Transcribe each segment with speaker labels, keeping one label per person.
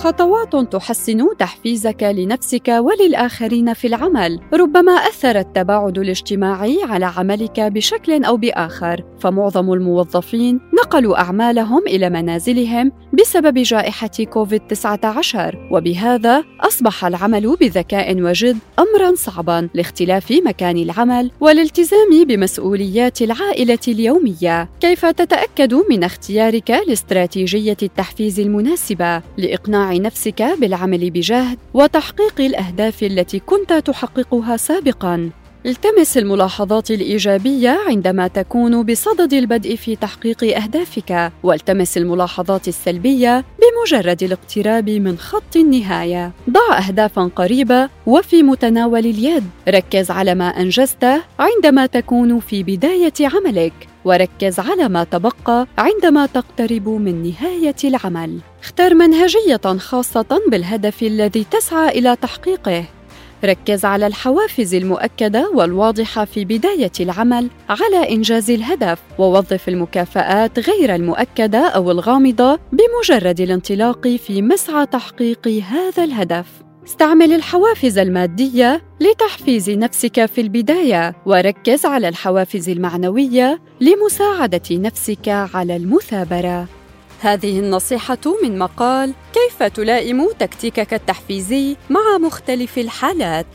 Speaker 1: خطوات تحسن تحفيزك لنفسك وللآخرين في العمل ربما أثر التباعد الاجتماعي على عملك بشكل أو بآخر. فمعظم الموظفين نقلوا أعمالهم إلى منازلهم بسبب جائحة كوفيد-19 وبهذا أصبح العمل بذكاء وجد أمرا صعبا لاختلاف مكان العمل والالتزام بمسؤوليات العائلة اليومية. كيف تتأكد من اختيارك لاستراتيجية التحفيز المناسبة؟ لإقناع نفسك بالعمل بجهد وتحقيق الأهداف التي كنت تحققها سابقا. التمس الملاحظات الإيجابية عندما تكون بصدد البدء في تحقيق أهدافك والتمس الملاحظات السلبية بمجرد الاقتراب من خط النهاية. ضع اهدافا قريبة وفي متناول اليد. ركز على ما انجزته عندما تكون في بداية عملك وركز على ما تبقى عندما تقترب من نهاية العمل. اختر منهجية خاصة بالهدف الذي تسعى إلى تحقيقه. ركز على الحوافز المؤكدة والواضحة في بداية العمل على إنجاز الهدف ووظف المكافآت غير المؤكدة أو الغامضة بمجرد الانطلاق في مسعى تحقيق هذا الهدف. استعمل الحوافز المادية لتحفيز نفسك في البداية وركز على الحوافز المعنوية لمساعدة نفسك على المثابرة. هذه النصيحة من مقال كيف تلائم تكتيكك التحفيزي مع مختلف الحالات.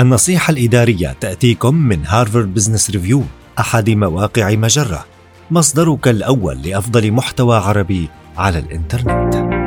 Speaker 2: النصيحة الإدارية تأتيكم من Harvard Business Review أحد مواقع مجرة، مصدرك الأول لأفضل محتوى عربي على الإنترنت.